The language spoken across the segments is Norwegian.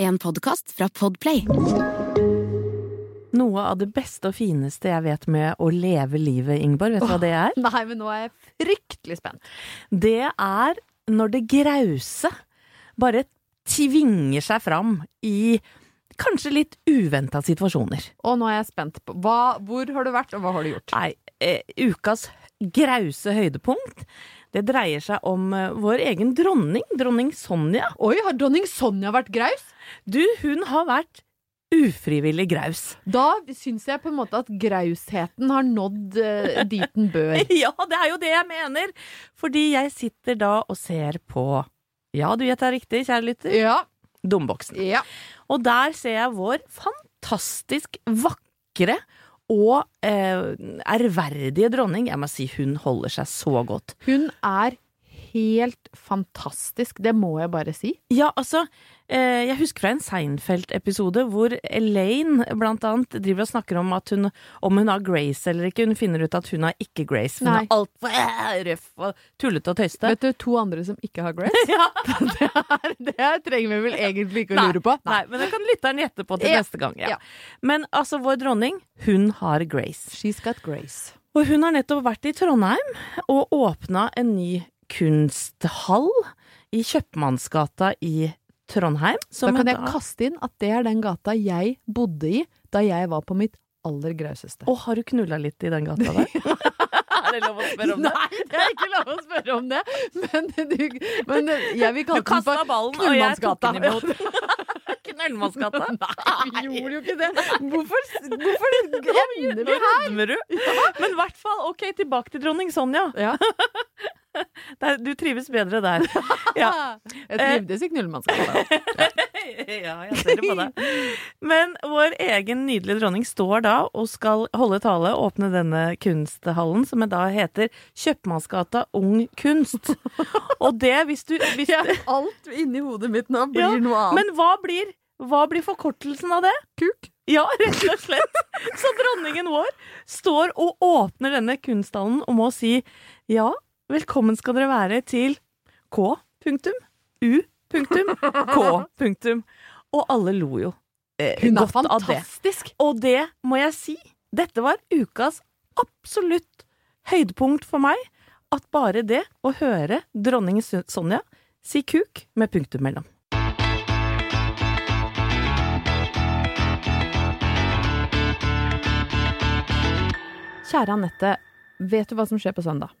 En podkast fra Podplay. Noe av det beste og fineste jeg vet med å leve livet, Ingeborg, vet du hva det er? Nei, men nå er jeg fryktelig spent. Det er når det grause bare tvinger seg fram i kanskje litt uventa situasjoner. Og nå er jeg spent på hva, Hvor har du vært, og hva har du gjort? Nei, eh, ukas grause høydepunkt, det dreier seg om eh, vår egen dronning, dronning Sonja. Oi, har dronning Sonja vært graus? Du, hun har vært ufrivillig graus. Da syns jeg på en måte at grausheten har nådd eh, dit den bør. Ja, det er jo det jeg mener! Fordi jeg sitter da og ser på Ja, du gjetta riktig, kjære lytter. Ja. Domboksen. ja. Og der ser jeg vår fantastisk vakre og eh, dronning. Jeg må si hun holder seg så godt. Hun er helt fantastisk, det må jeg bare si. Ja, altså, eh, jeg husker fra en Seinfeld-episode hvor Elaine blant annet driver og snakker om at hun, om hun har Grace eller ikke. Hun finner ut at hun har ikke Grace. Hun Nei. er altfor eh, røff og tullete og tøyste. Vet du to andre som ikke har Grace? Ja. det, er, det her trenger vi vel egentlig ikke å lure på. Nei, men det kan lytteren gjette på til Ja. neste gang. Ja. Ja. Men altså, vår dronning, hun har Grace. She's got Grace. Og hun har nettopp vært i Trondheim og åpna en ny kunsthall i Kjøpmannsgata i Trondheim. Da kan jeg jeg kaste inn at det er den gata jeg bodde i da jeg var på mitt aller grauseste. Å, har du knulla litt i den gata der? er det lov å spørre om det? Nei, det er ikke lov å spørre om det, men, du, men jeg vil kalle den for ballen, og jeg tok Knullmannsgata. den imot. Knullmannsgata? Nei, vi gjorde jo ikke det. Hvorfor, hvorfor ender vi her? Men i hvert fall, ok, tilbake til dronning Sonja. Ja. Der, du trives bedre der. Ja. Jeg trivdes i Knullmannsgata. ja, jeg ser det på deg. Men vår egen nydelige dronning står da og skal holde tale og åpne denne kunsthallen, som da heter Kjøpmannsgata Ung Kunst. Og det, hvis du hvis Ja, alt inni hodet mitt nå blir Ja, noe annet. Men hva blir, hva blir forkortelsen av det? Kuk. Ja, rett og slett. Så dronningen vår står og åpner denne kunsthallen og må si ja, velkommen skal dere være til K. Punktum. U. Punktum. K. Punktum. Og alle lo jo eh, Hun er av det. fantastisk. Og det må jeg si, dette var ukas absolutt høydepunkt for meg. At bare det å høre dronning Sonja si kuk med punktum mellom. Kjære Anette, vet du hva som skjer på søndag?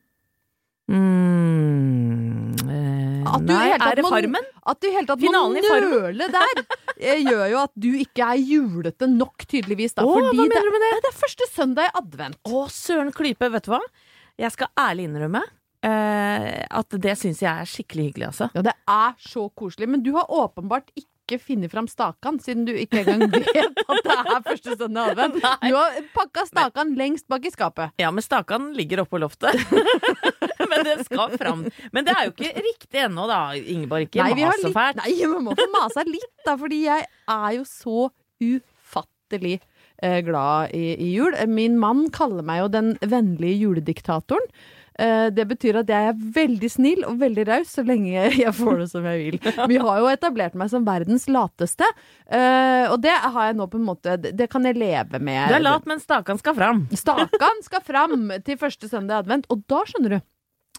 Mm, eh, At du nei, er det Farmen? At du i hele tatt må Finalen nøle der, eh, gjør jo at du ikke er julete nok, tydeligvis. Da, Åh, hva mener du med det? Det er første søndag i advent. Å, søren klype, vet du hva? Jeg skal ærlig innrømme eh, at det syns jeg er skikkelig hyggelig, altså. Ja, det er så koselig. Men du har åpenbart ikke funnet fram stakan, siden du ikke engang vet at det er første søndag advent. Du har pakka stakan lengst bak i skapet. Ja, men stakan ligger oppå loftet. det skal fram. Men det er jo ikke riktig ennå, da, Ingeborg. Ikke mas så fælt. Nei, vi må få masa litt, da, fordi jeg er jo så ufattelig eh, glad i, i jul. Min mann kaller meg jo den vennlige julediktatoren. Eh, det betyr at jeg er veldig snill og veldig raus så lenge jeg får det som jeg vil. Vi har jo etablert meg som verdens lateste, eh, og det har jeg nå på en måte Det det kan jeg leve med. Du er lat, men stakan skal fram. Stakan skal fram til første søndag i advent, og da skjønner du.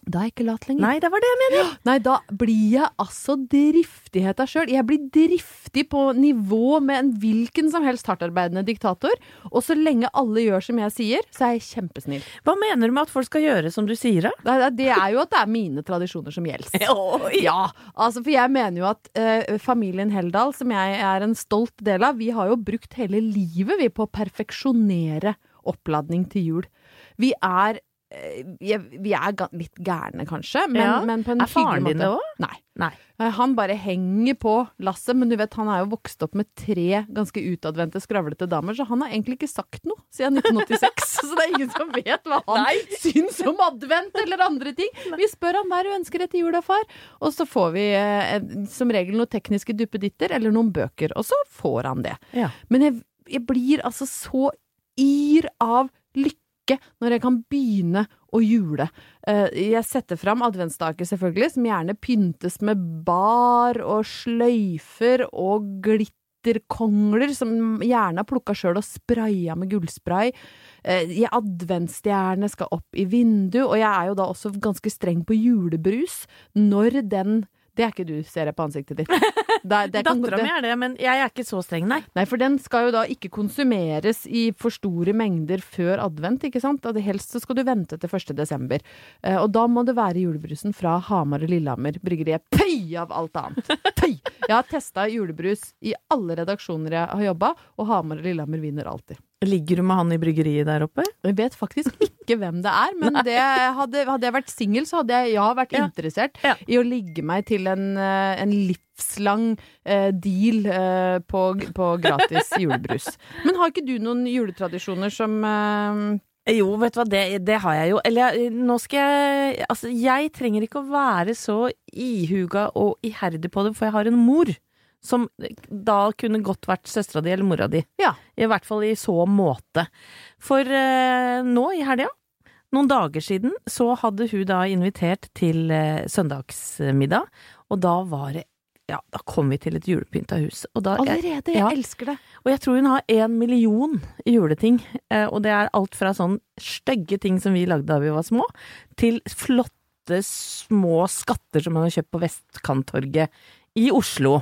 Da er jeg ikke lat lenger. Nei, det var det jeg mener. Nei, da blir jeg altså driftigheta sjøl. Jeg blir driftig på nivå med en hvilken som helst hardtarbeidende diktator. Og så lenge alle gjør som jeg sier, så er jeg kjempesnill. Hva mener du med at folk skal gjøre som du sier, da? Det, det er jo at det er mine tradisjoner som gjelder. Ja, altså for jeg mener jo at uh, familien Heldal, som jeg er en stolt del av, vi har jo brukt hele livet vi på å perfeksjonere oppladning til jul. Vi er jeg- vi er litt gærne, kanskje, men, Ja. men på en Er faren hyggelig din måte. det òg? Nei. Nei. Eh, Han bare henger på lasset, men du vet, han er jo vokst opp med tre ganske utadvendte, skravlete damer, så han har egentlig ikke sagt noe siden 1986. så det er ingen som vet hva han Nei. syns om advent eller andre ting. Vi spør han hva du ønsker etter til jul, da, far? Og så får vi eh, som regel noen tekniske duppeditter eller noen bøker, og så får han det. Ja. Men jeg, jeg blir altså så yr av lykke når jeg kan begynne å jule. Eh, Jeg setter fram adventsstaker, selvfølgelig, som gjerne pyntes med bar og sløyfer og glitterkongler, som gjerne er plukka sjøl og spraya med gullspray. Eh, skal opp i vinduet, og jeg er jo da også ganske streng på julebrus når den Det er ikke du, ser jeg på ansiktet ditt. Dattera mi er det, men jeg er ikke så streng, nei. Nei, for den skal jo da ikke konsumeres i for store mengder før advent, ikke sant? Det helst så skal du vente til 1. desember. Eh, og da må det være julebrusen fra Hamar og Lillehammer bryggeriet. Pøy av alt annet! Pøy! Jeg har testa julebrus i alle redaksjoner jeg har jobba, og Hamar og Lillehammer vinner alltid. Ligger du med han i bryggeriet der oppe? Jeg vet faktisk ikke hvem det er, men det hadde, hadde jeg vært singel, så hadde jeg ja vært Ja. interessert Ja. i å ligge meg til en, eh, en livslang eh, deal eh, på, på gratis julebrus. Men har ikke du noen juletradisjoner som eh, Jo, vet du hva, det, det har jeg jo. Eller jeg- nå skal jeg Altså, jeg trenger ikke å være så ihuga og iherdig på det, for jeg har en mor som da kunne godt vært søstera di eller mora di. Ja. I hvert fall i så måte. For eh, nå i helga, noen dager siden, så hadde hun da invitert til eh, søndagsmiddag, og da var det ja, da kom vi til et julepynta hus. Og da, Allerede? Jeg ja. elsker det. og jeg tror hun har en million juleting, eh, og det er alt fra sånn stygge ting som vi lagde da vi var små, til flotte små skatter som hun har kjøpt på Vestkanttorget i Oslo.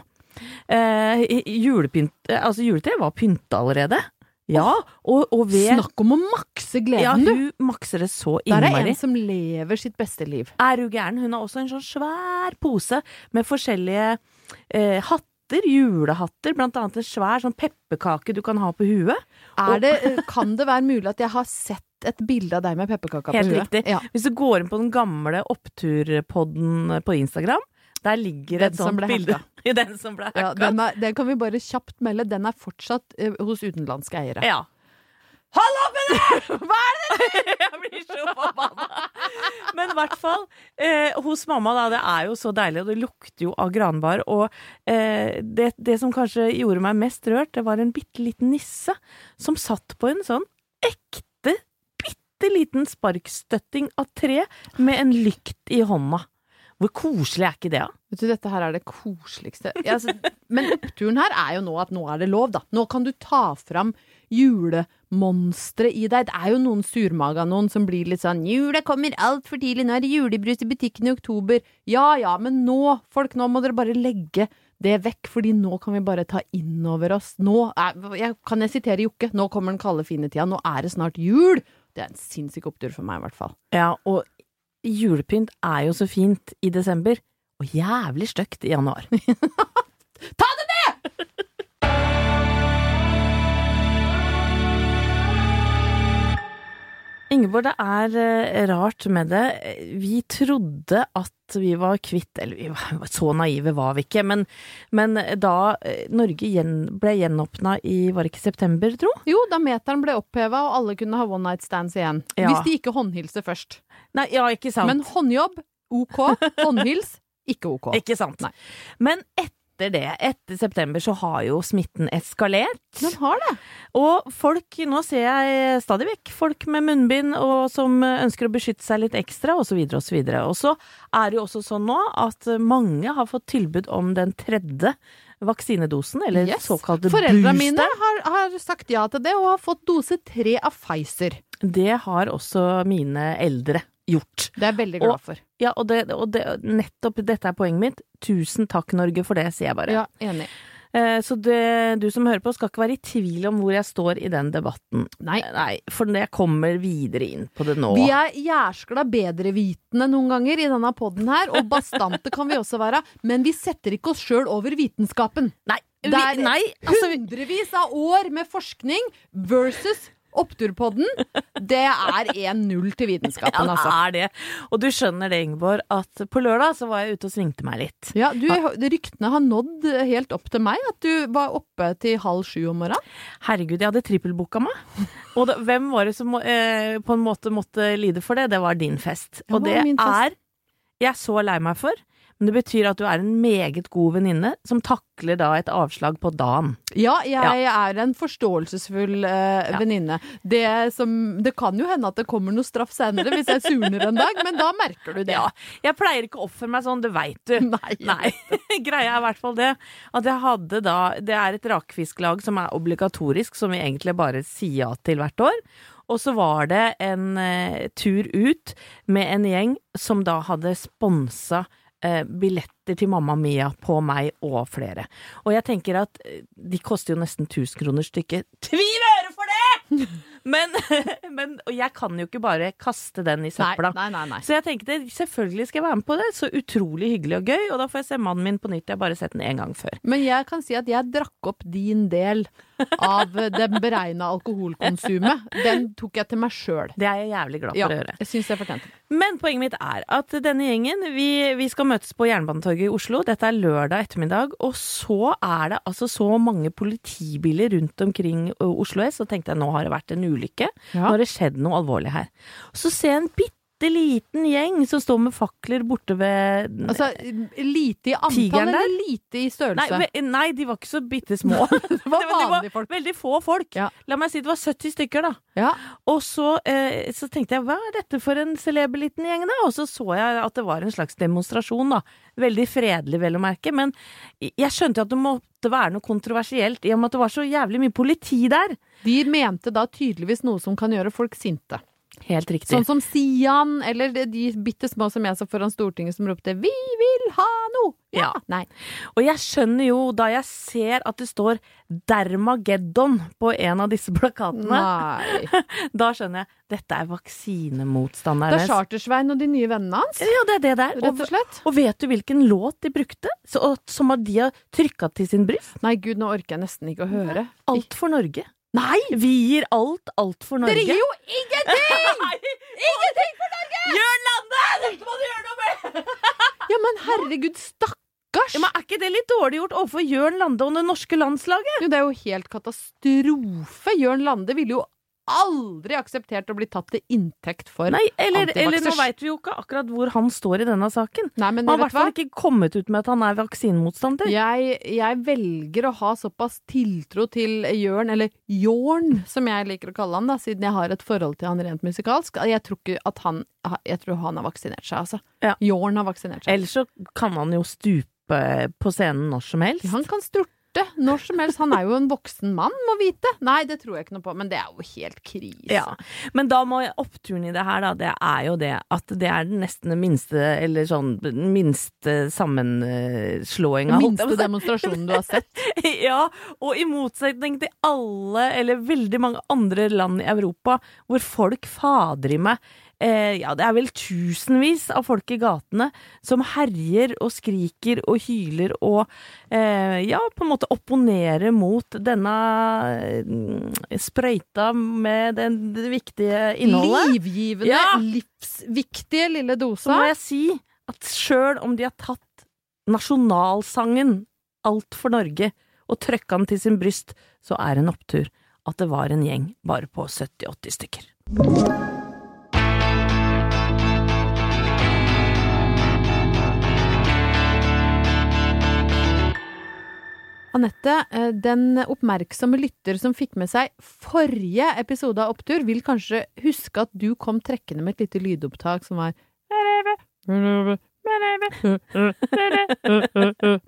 Eh, julepynt, eh, altså juletreet var pynta allerede. Ja, og, og ved Snakk om å makse Ja, gleden, du! hun makser det så innmari. Der er en som lever sitt beste liv. Er du gæren? Hun har også en sånn svær pose med forskjellige eh, hatter, julehatter, blant annet en svær sånn pepperkake du kan ha på huet. Det, eh, kan det være mulig at jeg har sett et bilde av deg med pepperkaka på huet? Helt riktig. Ja. Hvis du går inn på den gamle oppturpodden på Instagram, der ligger Den et sånt bilde. i den som ble Ja, den, er, den kan vi bare kjapt melde. Den er fortsatt eh, hos utenlandske eiere. Ja. Hold opp med det! Hva er det? Jeg blir så forbanna. Men i hvert fall, eh, hos mamma da, det er jo så deilig, og det lukter jo av granbar. Og eh, det, det som kanskje gjorde meg mest rørt, det var en bitte liten nisse som satt på en sånn ekte, bitte liten sparkstøtting av tre med en lykt i hånda. Hvor koselig er ikke det, da? Vet du, dette her er det koseligste. Altså, men oppturen her er jo nå at nå er det lov, da. Nå kan du ta fram julemonstre i deg. Det er jo noen surmaga noen som blir litt sånn 'Jula kommer altfor tidlig, nå er det julebrus i butikken i oktober'. Ja ja, men nå, folk, nå må dere bare legge det vekk, fordi nå kan vi bare ta inn over oss. Nå er, jeg, Kan jeg sitere Jokke? Nå kommer den kalde, fine tida. Nå er det snart jul! Det er en sinnssyk opptur for meg, i hvert fall. Ja, og julepynt er jo så fint i desember, og jævlig stygt i januar. Ta Ingeborg, det er eh, rart med det. Vi trodde at vi var kvitt Eller vi var, så naive var vi ikke, men, men da eh, Norge gjen, ble gjenåpna i Var det ikke september, tro? Jo, da meteren ble oppheva og alle kunne ha one night stands igjen. Ja. Hvis de ikke håndhilser først. Nei, ja, ikke sant. Men håndjobb, ok. Håndhils, ikke ok. ikke sant. Nei. Men etter det, etter september, så har jo smitten eskalert. Den har det. Og folk, nå ser jeg stadig vekk folk med munnbind og som ønsker å beskytte seg litt ekstra, så videre og så er det jo også sånn nå at mange har fått tilbud om den tredje vaksinedosen, eller Yes. såkalte Foreldrene Foreldra mine har, har sagt ja til det, og har fått dose tre av Pfizer. Det har også mine eldre gjort. Det er jeg veldig glad for. Ja, og, det, og det, nettopp dette er poenget mitt. Tusen takk, Norge, for det, sier jeg bare. Ja, enig. Eh, Så det, du som hører på, skal ikke være i tvil om hvor jeg står i den debatten. Nei. Nei, for jeg kommer videre inn på det nå. Vi er jærskla bedrevitende noen ganger i denne poden her, og bastante kan vi også være, men vi setter ikke oss sjøl over vitenskapen. Nei, Det er altså, Hundrevis av år med forskning versus Oppturpodden. Det er 1-0 til ja, det altså. er det. Og du skjønner det, Ingeborg, at på lørdag så var jeg ute og svingte meg litt. Ja, du, ryktene har nådd helt opp til meg, at du var oppe til halv sju om morgenen. Herregud, jeg hadde trippelbooka meg. Og det, hvem var det som eh, på en måte måtte lide for det? Det var din fest. Og det det er jeg så lei meg for. Men det betyr at du er en meget god venninne som takler da et avslag på dagen. Ja, jeg er en forståelsesfull eh, Ja. venninne. Det, som- det kan jo hende at det kommer noe straff senere hvis jeg surner en dag, men da merker du det. Ja, jeg pleier ikke å oppføre meg sånn, det veit du. Nei. Nei. Greia er i hvert fall det at jeg hadde da Det er et rakfisklag som er obligatorisk, som vi egentlig bare sier ja til hvert år. Og så var det en eh, tur ut med en gjeng som da hadde sponsa eh, billetter til Mamma Mia på meg og flere. Og jeg tenker at eh, de koster jo nesten 1000 kroner stykket. Tvil øre for det! Men, men jeg kan jo ikke bare kaste den i søpla. nei, nei, nei. Så jeg tenkte selvfølgelig skal jeg være med på det. Så utrolig hyggelig og gøy. Og da får jeg se mannen min på nytt. Jeg har bare sett den én gang før. Men jeg kan si at jeg drakk opp din del av det beregna alkoholkonsumet. Den tok jeg til meg sjøl. Det er jeg jævlig glad for Ja, å gjøre. jeg synes jeg fortjente. Men poenget mitt er at denne gjengen, vi, vi skal møtes på Jernbanetorget i Oslo. Dette er lørdag ettermiddag. Og så er det altså så mange politibiler rundt omkring Oslo S, og tenkte jeg nå har det vært en ulykke. Ja. Nå har det skjedd noe alvorlig her. Så ser jeg en bitte liten gjeng som står med fakler borte ved Altså, lite i antall eller lite i størrelse? Nei, nei, de var ikke så bitte små. det var vanlige folk. Veldig få folk. Ja. La meg si det var 70 stykker, da. Ja. Og så, eh, så tenkte jeg hva er dette for en celeber liten gjeng, da? Og så så jeg at det var en slags demonstrasjon, da. Veldig fredelig, vel å merke. Men jeg skjønte at det måtte være noe kontroversielt, i og med at det var så jævlig mye politi der. De mente da tydeligvis noe som kan gjøre folk sinte. Helt riktig. Sånn som Sian, eller de, bitte små som jeg så foran Stortinget som ropte 'Vi vil ha noe'! Ja. Ja. Nei. Og jeg skjønner jo, da jeg ser at det står Dermageddon på en av disse plakatene, Nei. da skjønner jeg dette er Det er Chartersvein og de nye vennene hans, Ja, det er det der. rett og slett. Og vet du hvilken låt de brukte? Så, som de har trykka til sin bryst? Nei, gud, nå orker jeg nesten ikke å høre. Alt for Norge. Nei! Vi gir alt, alt for Norge. Dere gir jo ingenting! Ingenting for Norge! Gjør Lande! Dette må du gjøre noe med! Ja, men herregud, stakkars! Ja, men Er ikke det litt dårlig gjort overfor Jørn Lande og det norske landslaget? Jo, det er jo helt katastrofe. Jørn Lande ville jo aldri akseptert å bli tatt til inntekt for Nei, eller, eller nå veit vi jo ikke akkurat hvor han står i denne saken. Nei, men Han har i hvert fall ikke kommet ut med at han er vaksinemotstander. Jeg, jeg velger å ha såpass tiltro til Jørn, eller Jorn, som jeg liker å kalle han, da, siden jeg har et forhold til han rent musikalsk. Jeg tror ikke at han Jeg tror han har vaksinert seg, altså. Ja. Jorn har vaksinert seg. Ellers så kan han jo stupe på scenen når som helst. Han kan styrte når som helst. Han er jo en voksen mann, må vite. Nei, det tror jeg ikke noe på, men det er jo helt krise. Ja, men da må oppturen i det her, da, det er jo det at det er den nesten den minste, eller sånn, minste sammenslåinga. Den minste demonstrasjonen du har sett. Ja, og i motsetning til alle, eller veldig mange andre land i Europa, hvor folk fader i meg eh, ja, det er vel tusenvis av folk i gatene som herjer og skriker og hyler og eh, ja, på en måte opponerer mot denne eh, sprøyta med det, det viktige innholdet. Livgivende, Ja. livsviktige lille Så må jeg si at sjøl om de har tatt nasjonalsangen Alt for Norge og trøkka den til sin bryst, så er det en opptur at det var en gjeng bare på 70-80 stykker. Anette, eh, den oppmerksomme lytter som fikk med seg forrige episode av Opptur, vil kanskje huske at du kom trekkende med et lite lydopptak som var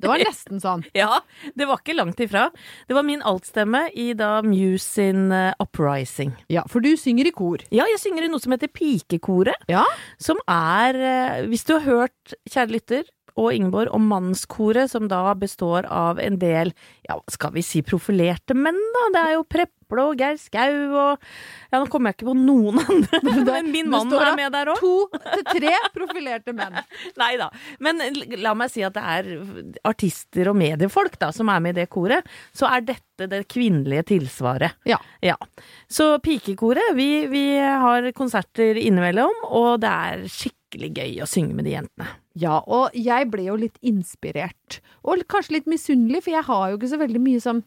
Det var nesten sånn. Ja, det var ikke langt ifra. Det var min altstemme i da Muse sin eh, Uprising. Ja, for du synger i kor. Ja, jeg synger i noe som heter Pikekoret. Ja. Som er eh, Hvis du har hørt, kjære lytter, og Ingeborg, om Mannskoret, som da består av en del, ja, skal vi si profilerte menn, da? Det er jo Preple og Geir Skau og Ja, nå kommer jeg ikke på noen andre, men min mann er med der òg. To til tre profilerte menn. Nei da. Men la meg si at det er artister og mediefolk da, som er med i det koret. Så er dette det kvinnelige tilsvaret. Ja. Så Pikekoret, vi, vi har konserter innimellom, og det er skikkelig gøy å synge med de jentene. Ja, og jeg ble jo litt inspirert. Og kanskje litt misunnelig, for jeg har jo ikke så veldig mye sånn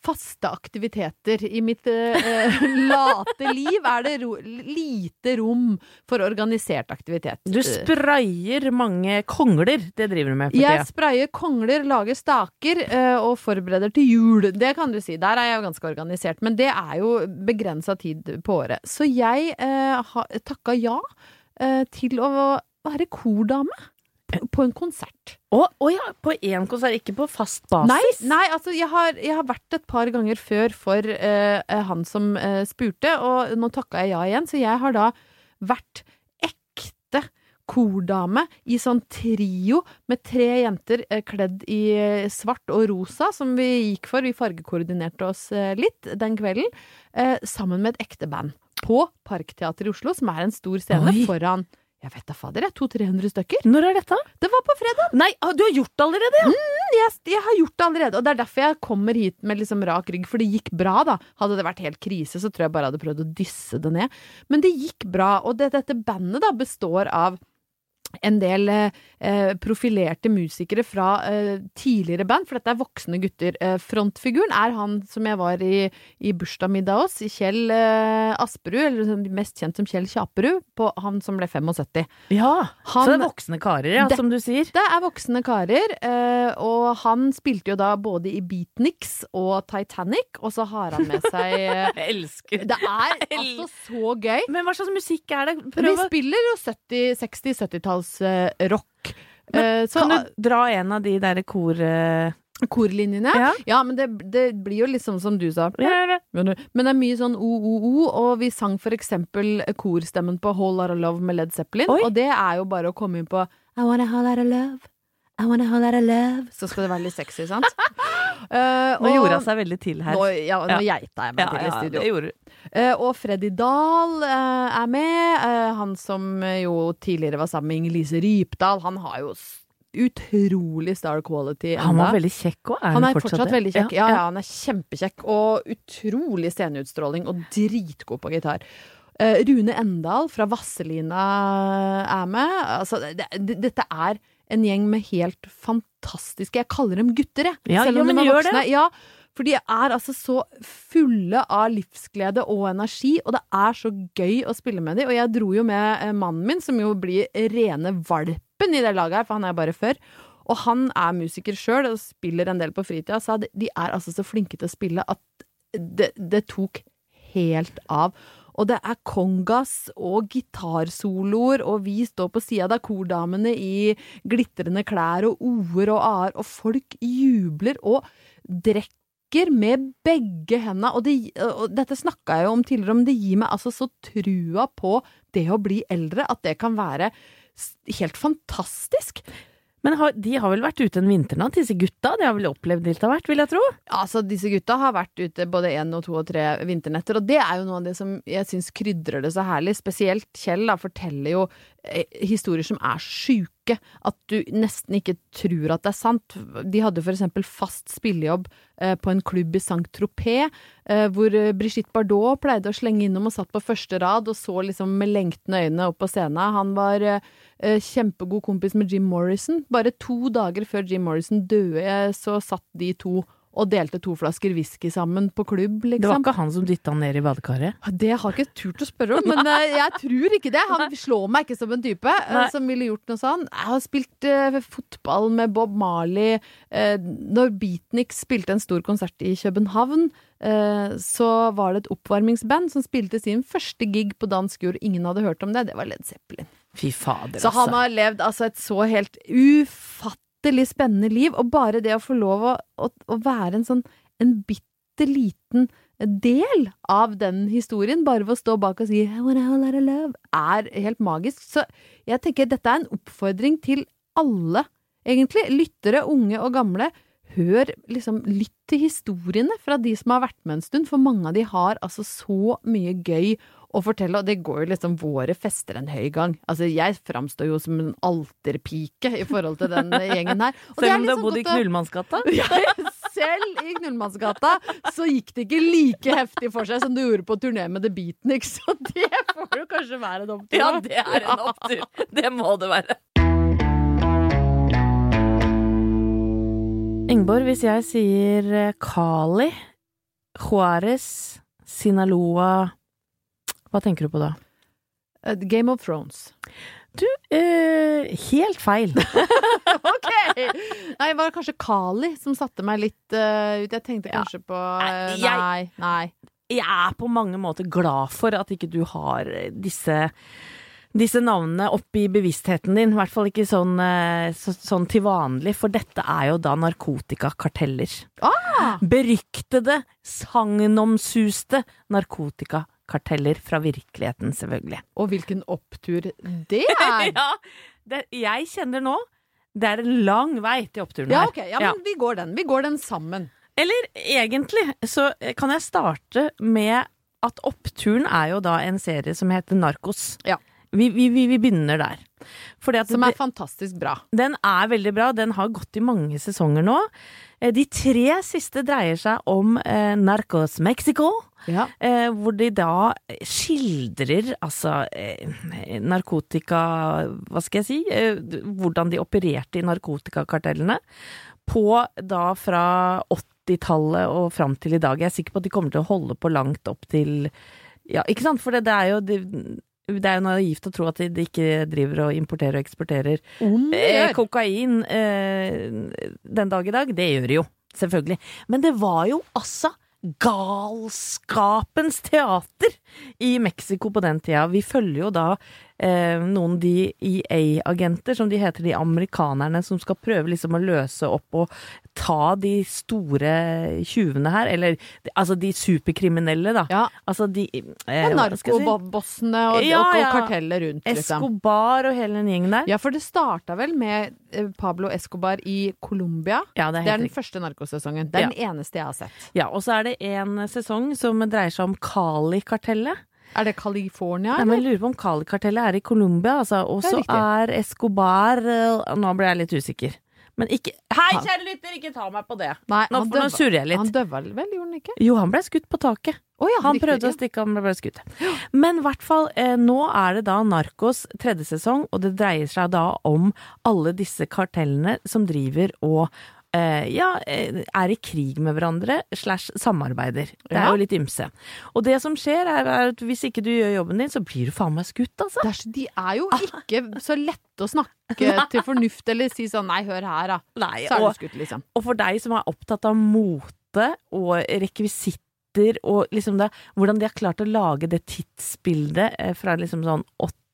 faste aktiviteter. I mitt eh, late liv er det ro lite rom for organisert aktivitet. Du sprayer mange kongler, det driver du med for Jeg sprayer kongler, lager staker eh, og forbereder til jul. Det kan du si. Der er jeg jo ganske organisert. Men det er jo begrensa tid på året. Så jeg eh, ha, takka ja eh, til å være kordame på en konsert. Å å ja, på én konsert, ikke på fast basis? Nei, nei altså jeg har, jeg har vært et par ganger før for uh, han som uh, spurte, og nå takka jeg ja igjen, så jeg har da vært ekte kordame i sånn trio med tre jenter uh, kledd i svart og rosa, som vi gikk for. Vi fargekoordinerte oss litt den kvelden, sammen med et ekte band. På Parkteatret i Oslo, som er en stor scene Oi. foran jeg vet da fader, jeg. 200-300 stykker. Når er dette? Det var på fredag. Nei, ah, du har gjort det allerede, ja! jeg, jeg har gjort det allerede, og det er derfor jeg kommer hit med liksom rak rygg, for det gikk bra, da. Hadde det vært helt krise, så tror jeg bare jeg hadde prøvd å dysse det ned. Men det gikk bra, og det, dette bandet da består av en del eh, profilerte musikere fra eh, tidligere band, for dette er voksne gutter. Eh, frontfiguren er han som jeg var i, i bursdagsmiddag hos, Kjell eh, Asperud, eller sånn mest kjent som Kjell Kjaperud, på han som ble 75. Ja, Han- Så det er voksne karer, ja, Det- som du sier. Det er voksne karer, eh, og han spilte jo da både i Beatniks og Titanic, og så har han med seg eh, Jeg elsker Det er altså så gøy. Men hva slags musikk er det? Vi Prøv å spiller jo 70-, 60-70-talls eh, rock. Eh, så Kan du dra en av de der kor... eh, korlinjene Ja. Ja, men det, det blir jo liksom som du sa. Men det er mye sånn o-o-o, og vi sang for eksempel korstemmen på Whole Lotta Love med Led Zeppelin, Oi. og det er jo bare å komme inn på I wanna hold out of love, I wanna hold out of love Så skal det være litt sexy, sant? Eh, Nå gjorde hun seg veldig til her. Nå, ja, nå Ja. geita jeg meg ja, til i ja, studio. det uh. Eh, og Freddy Dahl uh, er med. Han som jo tidligere var sammen med Inger-Lise Rypdal. Han har jo utrolig star quality Han var veldig kjekk òg. Er Han han er fortsatt, fortsatt veldig kjekk. Ja, ja, han er kjempekjekk. Og utrolig sceneutstråling, og dritgod på gitar. Eh, Rune Endal fra Vasselina er med. Altså, det, det, dette er en gjeng med helt fantastiske Jeg kaller dem gutter, jeg. Ja, Selv ja, om de men er voksne. det. Ja, for de er altså så fulle av livsglede og energi, og det er så gøy å spille med dem. Og jeg dro jo med eh, mannen min, som jo blir rene valpen i det laget her, for han er bare før. Og han er musiker sjøl og spiller en del på fritida, de de er altså så flinke til å spille at det, det tok helt av. Og det er kongas og gitarsoloer, og vi står på sida av kordamene i glitrende klær og o-er og a-er, og folk jubler og drikker med begge hendene, Og, det, og dette snakka jeg jo om tidligere, men det gir meg altså så trua på det å bli eldre, at det kan være helt fantastisk. Men har, de har vel vært ute en vinternatt, disse gutta? De har vel opplevd litt av hvert, vil jeg tro? Altså, disse gutta har vært ute både én og to og tre vinternetter, og det er jo noe av det som jeg syns krydrer det så herlig. Spesielt Kjell da, forteller jo eh, historier som er sjuke, at du nesten ikke tror at det er sant. De hadde for eksempel fast spillejobb eh, på en klubb i Saint-Tropez, eh, hvor eh, Brigitte Bardot pleide å slenge innom og satt på første rad og så liksom med lengtende øyne opp på scenen. Han var kjempegod kompis med Jim Morrison. Bare to dager før Jim Morrison døde, så satt de to og delte to flasker whisky sammen på klubb, liksom. Det var ikke han som dytta han ned i badekaret? Det har jeg ikke turt å spørre om, men eh, jeg tror ikke det. Han slår meg ikke som en type eh, Nei. som ville gjort noe sånn. Jeg har spilt uh, fotball med Bob Marley. Uh, når Beatniks spilte en stor konsert i København, uh, så var det et oppvarmingsband som spilte sin første gig på dansk jord. Ingen hadde hørt om det. Det var Led Zeppelin. Fy fader, Så han altså. har levd altså et så helt ufattelig spennende liv, og bare det å få lov å, å, å være en sånn en bitte liten del av den historien, bare ved å stå bak og si love, er helt magisk. Så jeg tenker dette er en oppfordring til alle, egentlig. Lyttere, unge og gamle. Hør, liksom, lytt til historiene fra de som har vært med en stund, for mange av de har altså så mye gøy å fortelle, og det går jo liksom våre fester en høy gang. Altså, jeg framstår jo som en alterpike i forhold til den gjengen her. Og Selv om du har liksom bodd i Knullmannsgata? Ja, selv i Knullmannsgata så gikk det ikke like heftig for seg som du gjorde på turné med The Beatniks, så det får jo kanskje være en opptur. Ja, det er en opptur. Det må det være. Ingeborg, hvis jeg sier eh, Kali, Juárez, Sinaloa Hva tenker du på da? Uh, Game of Thrones. Du, eh, helt feil. Ok! Nei, det var kanskje Kali som satte meg litt uh, ut. Jeg tenkte Ja. kanskje på uh, Nei, Nei. Jeg er på mange måter glad for at ikke du har disse disse navnene opp i bevisstheten din, i hvert fall ikke sånn, eh, så, sånn til vanlig, for dette er jo da narkotikakarteller. Ah! Beryktede, sagnomsuste narkotikakarteller fra virkeligheten, selvfølgelig. Og hvilken opptur det er! ja, det, jeg kjenner nå det er en lang vei til oppturen Ja, her. ok. Ja, men vi går den. Vi går den sammen. Eller egentlig så kan jeg starte med at Oppturen er jo da en serie som heter Narkos. Ja. Vi, vi, vi, vi begynner der. Fordi at Som er det, fantastisk bra. den er veldig bra. Den har gått i mange sesonger nå. Eh, De tre siste dreier seg om eh, Narcos Mexico. Ja. Eh, hvor de da skildrer altså eh, narkotika Hva skal jeg si? Eh, hvordan de opererte i narkotikakartellene. På da fra 80-tallet og fram til i dag. Jeg er sikker på at de kommer til å holde på langt opp til Ja, ikke sant? For det, det er jo det, det er jo naivt å tro at de, ikke driver og importerer og eksporterer Om eh, kokain eh, den dag i dag. Det gjør de jo, selvfølgelig. Men det var jo altså galskapens teater i Mexico på den tida. Vi følger jo da eh, noen DEA-agenter, som de heter, de amerikanerne som skal prøve liksom å løse opp og ta de store tjuvene her. Eller altså de superkriminelle, da. Ja. Altså de eh, jeg si? narkobossene og, Ja, og, og kartellet rundt, liksom. Escobar og hele den gjengen der. Ja, for det starta vel med eh, Pablo Escobar i Colombia. Ja, det Det er den første narkosesongen. Det er den eneste jeg har sett. Ja, og så er det en sesong som dreier seg om Cali-kartellet. Er det California, Nei, men? Jeg lurer på om Cali-kartellet er i Colombia, altså. Og så er Escobar eh, Nå ble jeg litt usikker. Men ikke Hei, kjære lytter, ikke ta meg på det! Nei, Nå, nå surrer jeg litt. Han døva vel, gjorde han ikke? Jo, han ble skutt på taket. Oh, ja, Han riktig, prøvde å stikke, han ble skutt. Men i hvert fall, eh, nå er det da Narkos tredje sesong, og det dreier seg da om alle disse kartellene som driver og ja, eh, er i krig med hverandre, slash samarbeider. Det er jo litt ymse. Og det som skjer, er, at hvis ikke du gjør jobben din, så blir du faen meg skutt, altså. De er jo ikke så lette å snakke til fornuft eller si sånn nei, hør her, da. Nei, Så er og, du skutt, liksom. og for deg som er opptatt av mote og rekvisitter og liksom det, hvordan de har klart å lage det tidsbildet eh, fra liksom sånn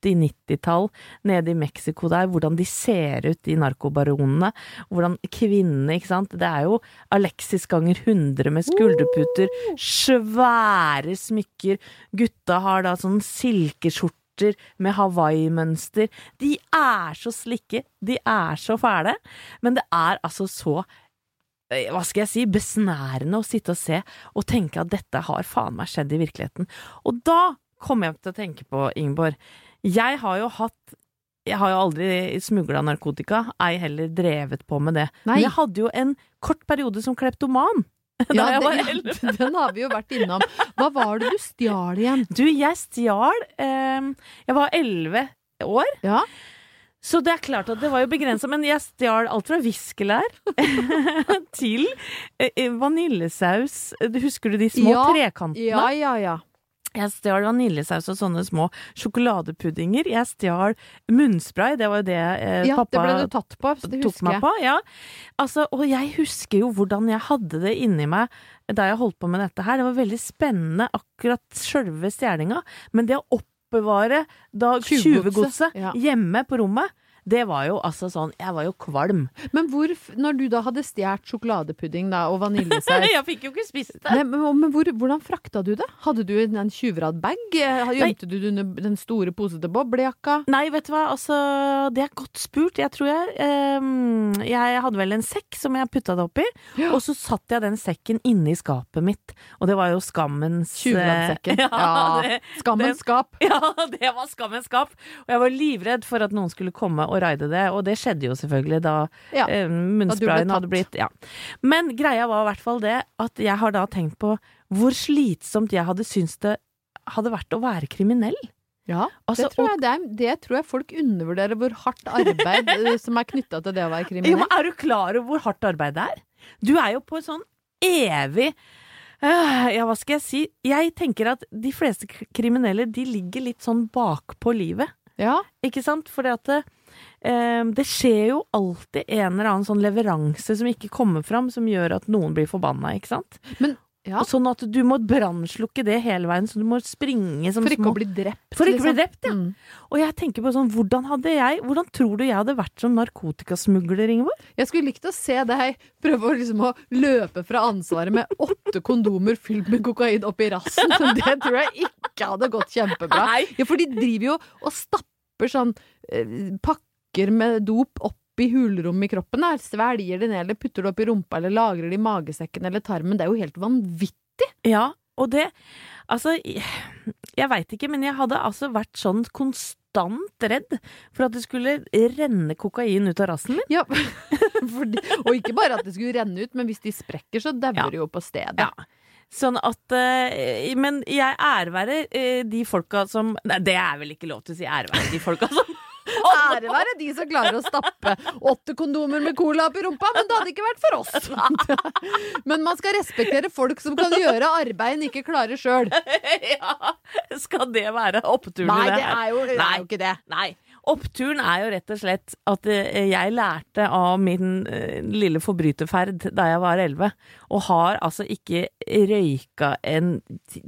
80-90-tall nede i Mexico der, hvordan de ser ut, de narkobaronene. Hvordan kvinnene, ikke sant. Det er jo Alexis ganger 100 med skulderputer, svære smykker. Gutta har da sånn silkeskjorte med Hawaii-mønster. De er så slikke, de er så fæle, men det er altså så eh, hva skal jeg si, besnærende å sitte og se og tenke at dette har faen meg skjedd i virkeligheten. Og da kom jeg til å tenke på, Ingeborg, jeg har jo hatt jeg har jo aldri smugla narkotika, ei heller drevet på med det. Nei. Men jeg hadde jo en kort periode som kleptoman. Ja, det- den har vi jo vært innom. Hva var det du stjal igjen? Du, jeg stjal eh, Jeg var elleve år, Ja, så det er klart at det var jo begrensa. Men jeg stjal alt fra viskelær til eh, vaniljesaus. Husker du de små Ja, trekantene? ja, ja. ja. Jeg stjal vaniljesaus og sånne små sjokoladepuddinger. Jeg stjal munnspray, det var jo det eh, Ja, det pappa ble du tatt på, det tok meg på. Ja. Altså, og jeg husker jo hvordan jeg hadde det inni meg da jeg holdt på med dette her. Det var veldig spennende, akkurat sjølve stjelinga. Men det å oppbevare da godset tjuvgodset ja. hjemme på rommet, det var jo altså sånn Jeg var jo kvalm. Men hvor, når du da hadde stjålet sjokoladepudding da, og vaniljesaus jeg fikk jo ikke spist det. Nei, men, men hvor, hvordan frakta du det? Hadde du en, tjuvradd-bag? Eh, Gjemte du det under den store posete boblejakka? Nei, vet du hva, altså Det er godt spurt. Jeg tror jeg ehm, Jeg hadde vel en sekk som jeg putta det oppi, Ja. og så satt jeg den sekken inne i skapet mitt. Og det var jo skammens eh, Tjuvraddsekken. Ja, Ja, Skammens skap. ja, det var skammens skap. Og jeg var livredd for at noen skulle komme og raide det, og det skjedde jo selvfølgelig da Ja. eh, munnsprayen hadde blitt Ja. Men greia var i hvert fall det at jeg har da tenkt på hvor slitsomt jeg hadde syntes det hadde vært å være kriminell. Ja, Altså, det, tror jeg, det, er, det tror jeg folk undervurderer, hvor hardt arbeid eh, som er knytta til det å være Jo, kriminell. men er du klar over hvor hardt arbeid det er? Du er jo på en sånn evig øh, Ja, hva skal jeg si? Jeg tenker at de fleste kriminelle, de ligger litt sånn bakpå livet. Ja, Ikke sant? Fordi at det, eh, det skjer jo alltid en eller annen sånn leveranse som ikke kommer fram, som gjør at noen blir forbanna, ikke sant? ja. Og sånn at du må brannslukke det hele veien, så du må springe som For ikke små å bli drept. For ikke å bli liksom. drept, ja. Mm. Og jeg tenker på sånn, hvordan hadde jeg Hvordan tror du jeg hadde vært som narkotikasmugler, Ingeborg? Jeg skulle likt å se deg prøve å, liksom, å løpe fra ansvaret med åtte kondomer fylt med kokain oppi i rassen. Det tror jeg ikke hadde gått kjempebra. Ja, for de driver jo og stapper sånn eh, pakker med dop opp i hulrom i kroppen. Der. Svelger det ned, eller putter det opp i rumpa, eller lagrer det i magesekken eller tarmen. Det er jo helt vanvittig. Ja, og det Altså, jeg, veit ikke, men jeg hadde altså vært sånn konstant redd for at det skulle renne kokain ut av rassen min. Ja, fordi, og ikke bare at det skulle renne ut, men hvis de sprekker, så dauer Ja. de jo på stedet. Ja. Sånn at eh, Men jeg ærværer eh, de folka som Nei, det er vel ikke lov til å si ærvære de folka som Ære være de som klarer å stappe åtte kondomer med cola opp i rumpa, men det hadde ikke vært for oss. Men man skal respektere folk som kan gjøre arbeid en ikke klarer sjøl. Ja, skal det være oppturen Nei, det er jo, det er jo ikke det. Nei. Oppturen er jo rett og slett at eh, jeg lærte av min eh, lille forbryterferd da jeg var elleve, og har altså ikke røyka en t-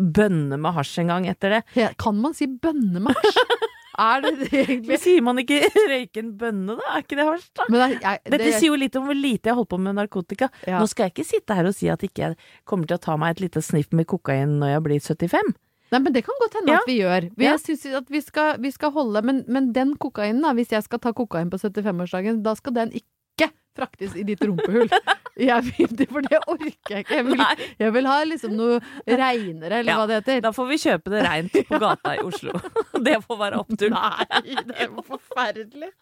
bønne med hasj engang etter det. Ja, Kan man si bønnemasj? Er det det egentlig? Sier man ikke røyke en bønne, da? Er ikke det hasj, da? Men jeg, jeg, Dette sier jo litt om hvor lite jeg holdt på med narkotika. Ja. Nå skal jeg ikke sitte her og si at ikke jeg kommer til å ta meg et lite sniff med kokain når jeg blir 75. Nei, men det kan godt hende Ja. at vi gjør. Vi, Ja. Jeg synes at vi skal, vi skal holde men, men den kokainen, da, hvis jeg skal ta kokain på 75-årsdagen, da skal den ikke fraktes i ditt rumpehull. Jeg vil, for det orker jeg ikke. Jeg vil, jeg vil ha liksom noe reinere, eller Ja. hva det heter. Da får vi kjøpe det reint på gata i Oslo. Det får være oppturen. Nei, det er jo forferdelig.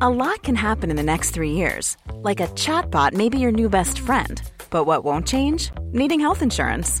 A lot can happen in the next three years. Like a chatbot may be your new best friend. But what won't change? Needing health insurance.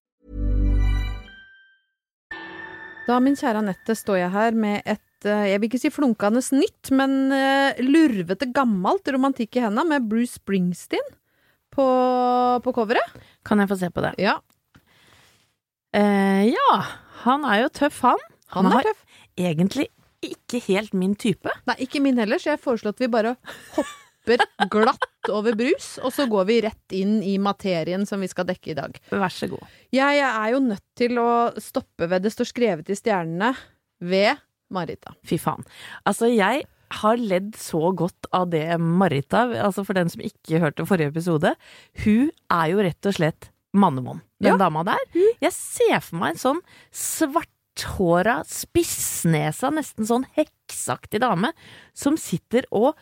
Da, min kjære Anette, står jeg her med et eh, jeg vil ikke si flunkende nytt, men eh, lurvete gammelt romantikk i henda med Bruce Springsteen på, på coveret. Kan jeg få se på det? Ja, Eh, ja, han er jo tøff, han. han er har tøff. egentlig ikke helt min type. Nei, ikke min heller, så jeg foreslår at vi bare hopper glatt over brus, og så går vi rett inn i materien som vi skal dekke i dag. Vær så god. Jeg er jo nødt til å stoppe ved det står skrevet i stjernene ved Marita. Fy faen. Altså, jeg har ledd så godt av det Marita, altså for den som ikke hørte forrige episode. Hun er jo rett og slett mannemånd, den Ja. dama der. Jeg ser for meg en sånn svart svarthåra, spissnesa, nesten sånn heksaktig dame, som sitter og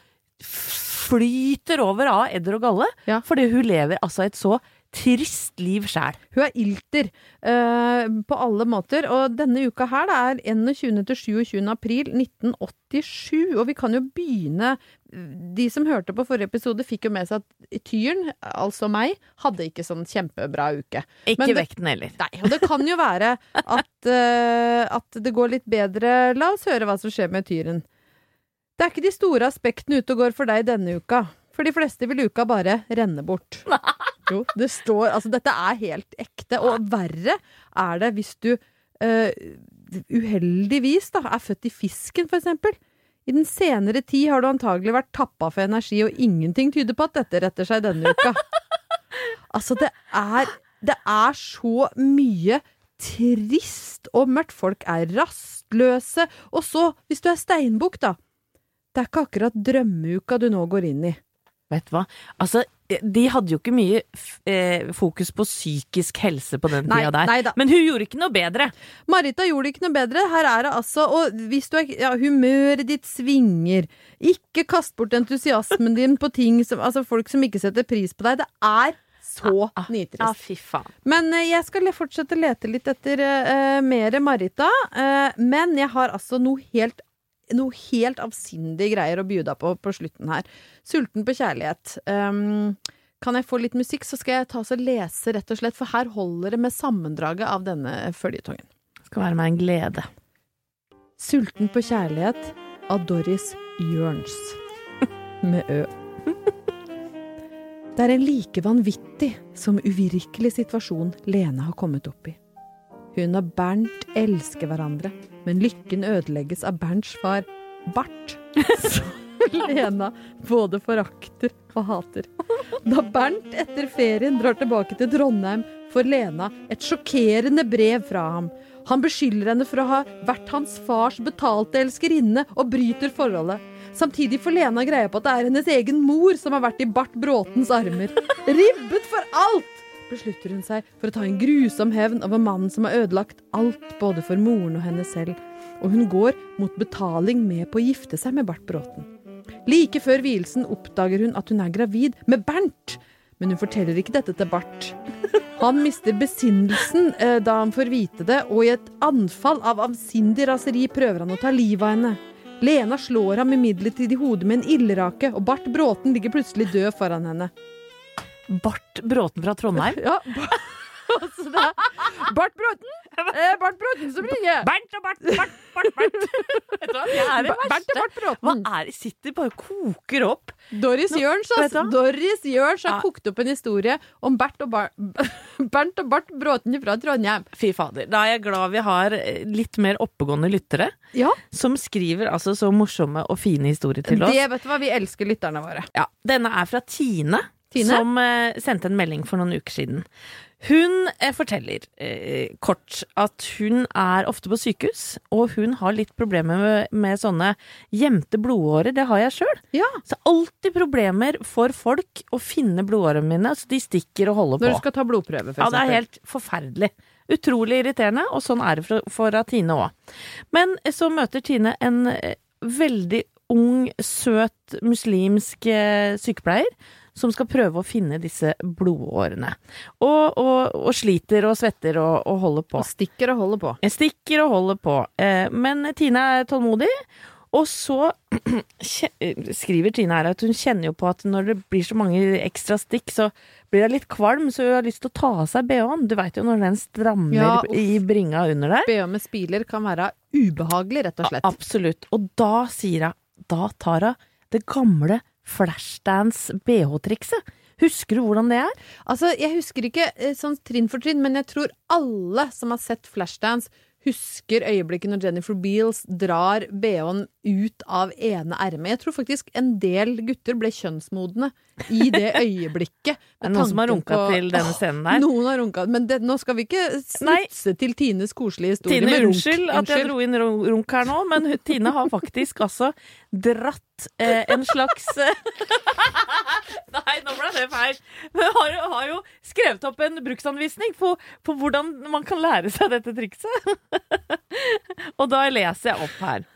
flyter over av edder og galle, Ja. fordi hun lever altså et så trist liv sjæl. Hun er ilter uh, på alle måter, og denne uka her det er 21. til 27. april 1987, og vi kan jo begynne De som hørte på forrige episode, fikk jo med seg at Tyren, altså meg, hadde ikke sånn kjempebra uke. Ikke Men det- vekten heller. Nei, og det kan jo være at, uh, at det går litt bedre. La oss høre hva som skjer med Tyren. Det er ikke de store aspektene ute og går for deg denne uka. For de fleste vil uka bare renne bort. Jo, det står Altså, dette er helt ekte. Og verre er det hvis du uh, uheldigvis da, er født i fisken, for eksempel. I den senere tid har du antagelig vært tappa for energi, og ingenting tyder på at dette retter seg denne uka. Altså, det er, det er så mye trist og mørkt. Folk er rastløse. Og så, hvis du er steinbukk, da. Det er ikke akkurat drømmeuka du nå går inn i. Vet du hva? Altså, de hadde jo ikke mye eh, fokus på psykisk helse på den Nei, tida der. nei. Men hun gjorde ikke noe bedre. Marita gjorde ikke noe bedre. Her er det altså Og hvis du er ja, humøret ditt svinger, ikke kast bort entusiasmen din på ting som Altså folk som ikke setter pris på deg. Det er så nitrist. fy faen. Men eh, jeg skal fortsette å lete litt etter uh, mer Marita. eh, men jeg har altså noe helt noe helt avsindige greier å by deg på på slutten her. Sulten på kjærlighet. Um, kan jeg få litt musikk, så skal jeg ta og lese, rett og slett, for her holder det med sammendraget av denne føljetongen. Skal være meg en glede. Sulten på kjærlighet av Doris Jørns. Med Ø. Det er en like vanvittig som uvirkelig situasjon Lene har kommet opp i. Hun og Bernt elsker hverandre, men lykken ødelegges av Bernts far, Bart, som Lena både forakter og hater. Da Bernt etter ferien drar tilbake til Trondheim, får Lena et sjokkerende brev fra ham. Han beskylder henne for å ha vært hans fars betalte elskerinne og bryter forholdet. Samtidig får Lena greie på at det er hennes egen mor som har vært i Bart Bråtens armer. Ribbet for alt! Beslutter hun seg for å ta en grusom hevn over mannen som har ødelagt alt både for moren og henne selv, og hun går mot betaling med på å gifte seg med Bart Bråten. Like før vielsen oppdager hun at hun er gravid med Bernt, men hun forteller ikke dette til Bart. Han mister besinnelsen eh, da han får vite det, og i et anfall av avsindig raseri prøver han å ta livet av henne. Lena slår ham imidlertid i hodet med en ildrake, og Bart Bråten ligger plutselig død foran henne. Bart Bråten fra Trondheim. Ja, det er Bart Bråten! Eh, Bart Bråten som ringer! Bernt og Bart, Bart, Bart, Bart. Det er det verste. Hva er det? Sitter bare og koker opp. Doris Jørns, hva? Doris Jørns har kokt opp en historie om Bert og, Bar Bernt og Bart Bråten fra Trondheim. Fy fader. Da er jeg glad vi har eh, litt mer oppegående lyttere Ja, som skriver altså så morsomme og fine historier til oss. det vet du hva, vi elsker lytterne våre. Ja, denne er fra Tine, Tine? som eh, sendte en melding for noen uker siden. Hun eh, forteller eh, kort at hun er ofte på sykehus, og hun har litt problemer med, med sånne gjemte blodårer. Det har jeg sjøl. Ja. Så alltid problemer for folk å finne blodårene mine. Så de stikker og holder på. Når du skal ta blodprøve, for Ja, det er helt forferdelig. Utrolig irriterende, og sånn er det for, for Tine òg. Men så møter Tine en eh, veldig ung, søt muslimsk eh, sykepleier som skal prøve å finne disse blodårene. Og, og, og sliter og svetter og, og holder på. Og stikker og holder på. Jeg stikker og holder på. Eh, Men Tine er tålmodig. Og så skriver Tine her at hun kjenner jo på at når det blir så mange ekstra stikk, så blir hun litt kvalm, så hun har lyst til å ta av seg bh-en. Du veit jo når den strammer Ja, i bringa under der. BH med spiler kan være ubehagelig, rett og slett. Absolutt. Og da sier hun Da tar hun det gamle Flashdance BH-trikset. Husker du hvordan det er? Altså, jeg husker ikke eh, sånn trinn for trinn, men jeg tror alle som har sett Flashdance, husker øyeblikket når Jennifer Beals drar BH-en ut av ene ermet. Jeg tror faktisk en del gutter ble kjønnsmodne i det øyeblikket. Er noen som har runka på- til denne scenen der? Noen har runka, men det, nå skal vi ikke snutse til Tines koselige historie Tine, med runk. unnskyld at jeg dro inn runk her nå, men Tine har faktisk altså dratt eh, en slags Nei, nå ble det feil. Men har, har jo skrevet opp en bruksanvisning på, på hvordan man kan lære seg dette trikset. Og da leser jeg opp her.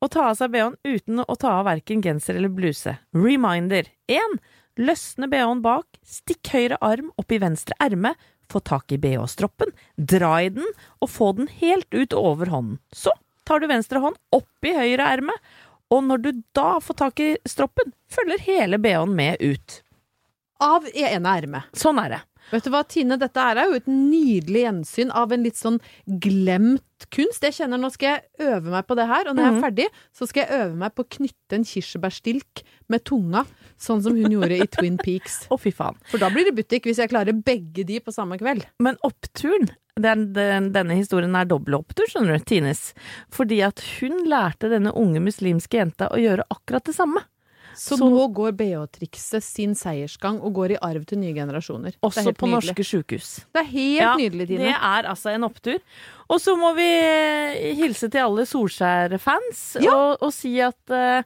Å ta av seg bh-en uten å ta av verken genser eller bluse. Reminder 1. Løsne bh-en bak, stikk høyre arm opp i venstre erme, få tak i bh-stroppen, dra i den og få den helt ut over hånden. Så tar du venstre hånd opp i høyre erme, og når du da får tak i stroppen, følger hele bh-en med ut. Av ene ermet. Sånn er det. Vet du hva, Tine, dette er jo et nydelig gjensyn av en litt sånn glemt kunst. Jeg kjenner nå skal jeg øve meg på det her, og når jeg er ferdig, så skal jeg øve meg på å knytte en kirsebærstilk med tunga, sånn som hun gjorde i Twin Peaks. Å, fy faen. For da blir det butikk, hvis jeg klarer begge de på samme kveld. Men oppturen er, den, Denne historien er dobbel opptur, skjønner du, Tines. Fordi at hun lærte denne unge muslimske jenta å gjøre akkurat det samme. Så, Så- nå går BH-trikset sin seiersgang og går i arv til nye generasjoner. er Også på nydelig. norske sjukehus. Det er helt Ja, nydelig, Tine. Det er altså en opptur. Og så må vi eh, hilse til alle Solskjær-fans Ja. og, og si at eh,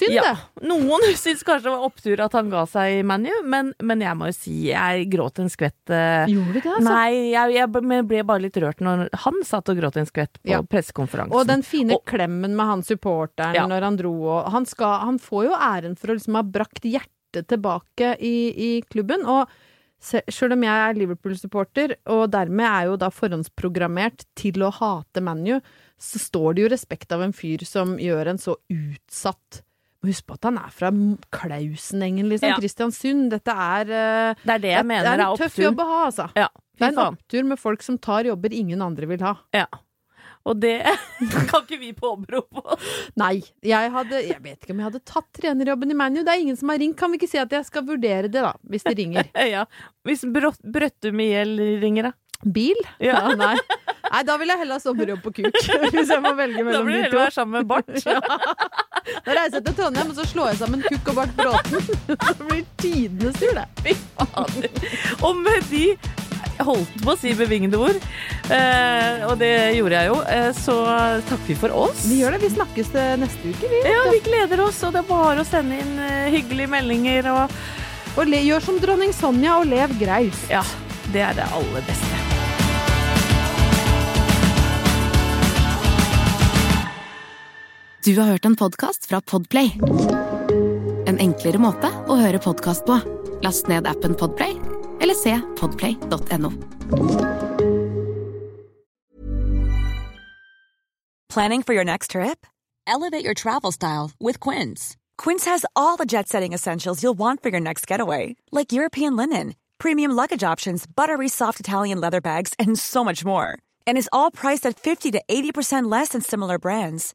Synd ja, det. Noen syns kanskje det var opptur at han ga seg i ManU, men, men jeg må jo si jeg gråt en skvett. eh, Gjorde du det, altså? Nei, jeg, jeg ble- bare litt rørt når han satt og gråt en skvett på Ja. pressekonferansen. Og den fine Og- klemmen med han supporteren Ja. når han dro og han, skal, han får jo æren for å liksom ha brakt hjertet tilbake i, i klubben. Og Sjøl om jeg er Liverpool-supporter, og dermed er jo da forhåndsprogrammert til å hate ManU, så står det jo respekt av en fyr som gjør en så utsatt må huske på at han er fra Klausenengen, liksom. Ja. Kristiansund. Dette er uh, Det er det jeg mener det er er en tøff jobb å ha, altså. Ja, Det er en opptur med folk som tar jobber ingen andre vil ha. Ja. Og det kan ikke vi påberope oss. Nei, jeg hadde Jeg vet ikke om jeg hadde tatt trenerjobben i ManU. Det er ingen som har ringt. Kan vi ikke si at jeg skal vurdere det, da? Hvis de ringer. Ja. Hvis Brøt- Brøttum-IL ringer, da. Bil? Ja. nei. nei, da vil jeg heller ha sommerjobb på kuk. Hvis jeg må velge Da mellom blir de det heller to. være sammen med Bart. Da reiser jeg til Trondheim, og så slår jeg sammen Kukk og Bart Bråten. Det blir tidenes tur, det. Fy fader. Og med de holdt på å si bevingede ord, eh, og det gjorde jeg jo, eh, så takker vi for oss. Vi gjør det. Vi snakkes neste uke, vi. Ja, vi gleder oss, og det er bare å sende inn eh, hyggelige meldinger og Og le, gjør som dronning Sonja og lev greit. Ja, det er det aller beste. Du har hørt en podcast fra Podplay. En enklere måte å høre podcast på. Last ned appen Podplay, eller se podplay.no. Planning for your next trip? Elevate your travel style with Quince. Quince has all the jet setting essentials you'll want for your next getaway, like European linen, premium luggage options, buttery soft Italian leather bags, and so much more. And is all priced at 50 to 80% less than similar brands.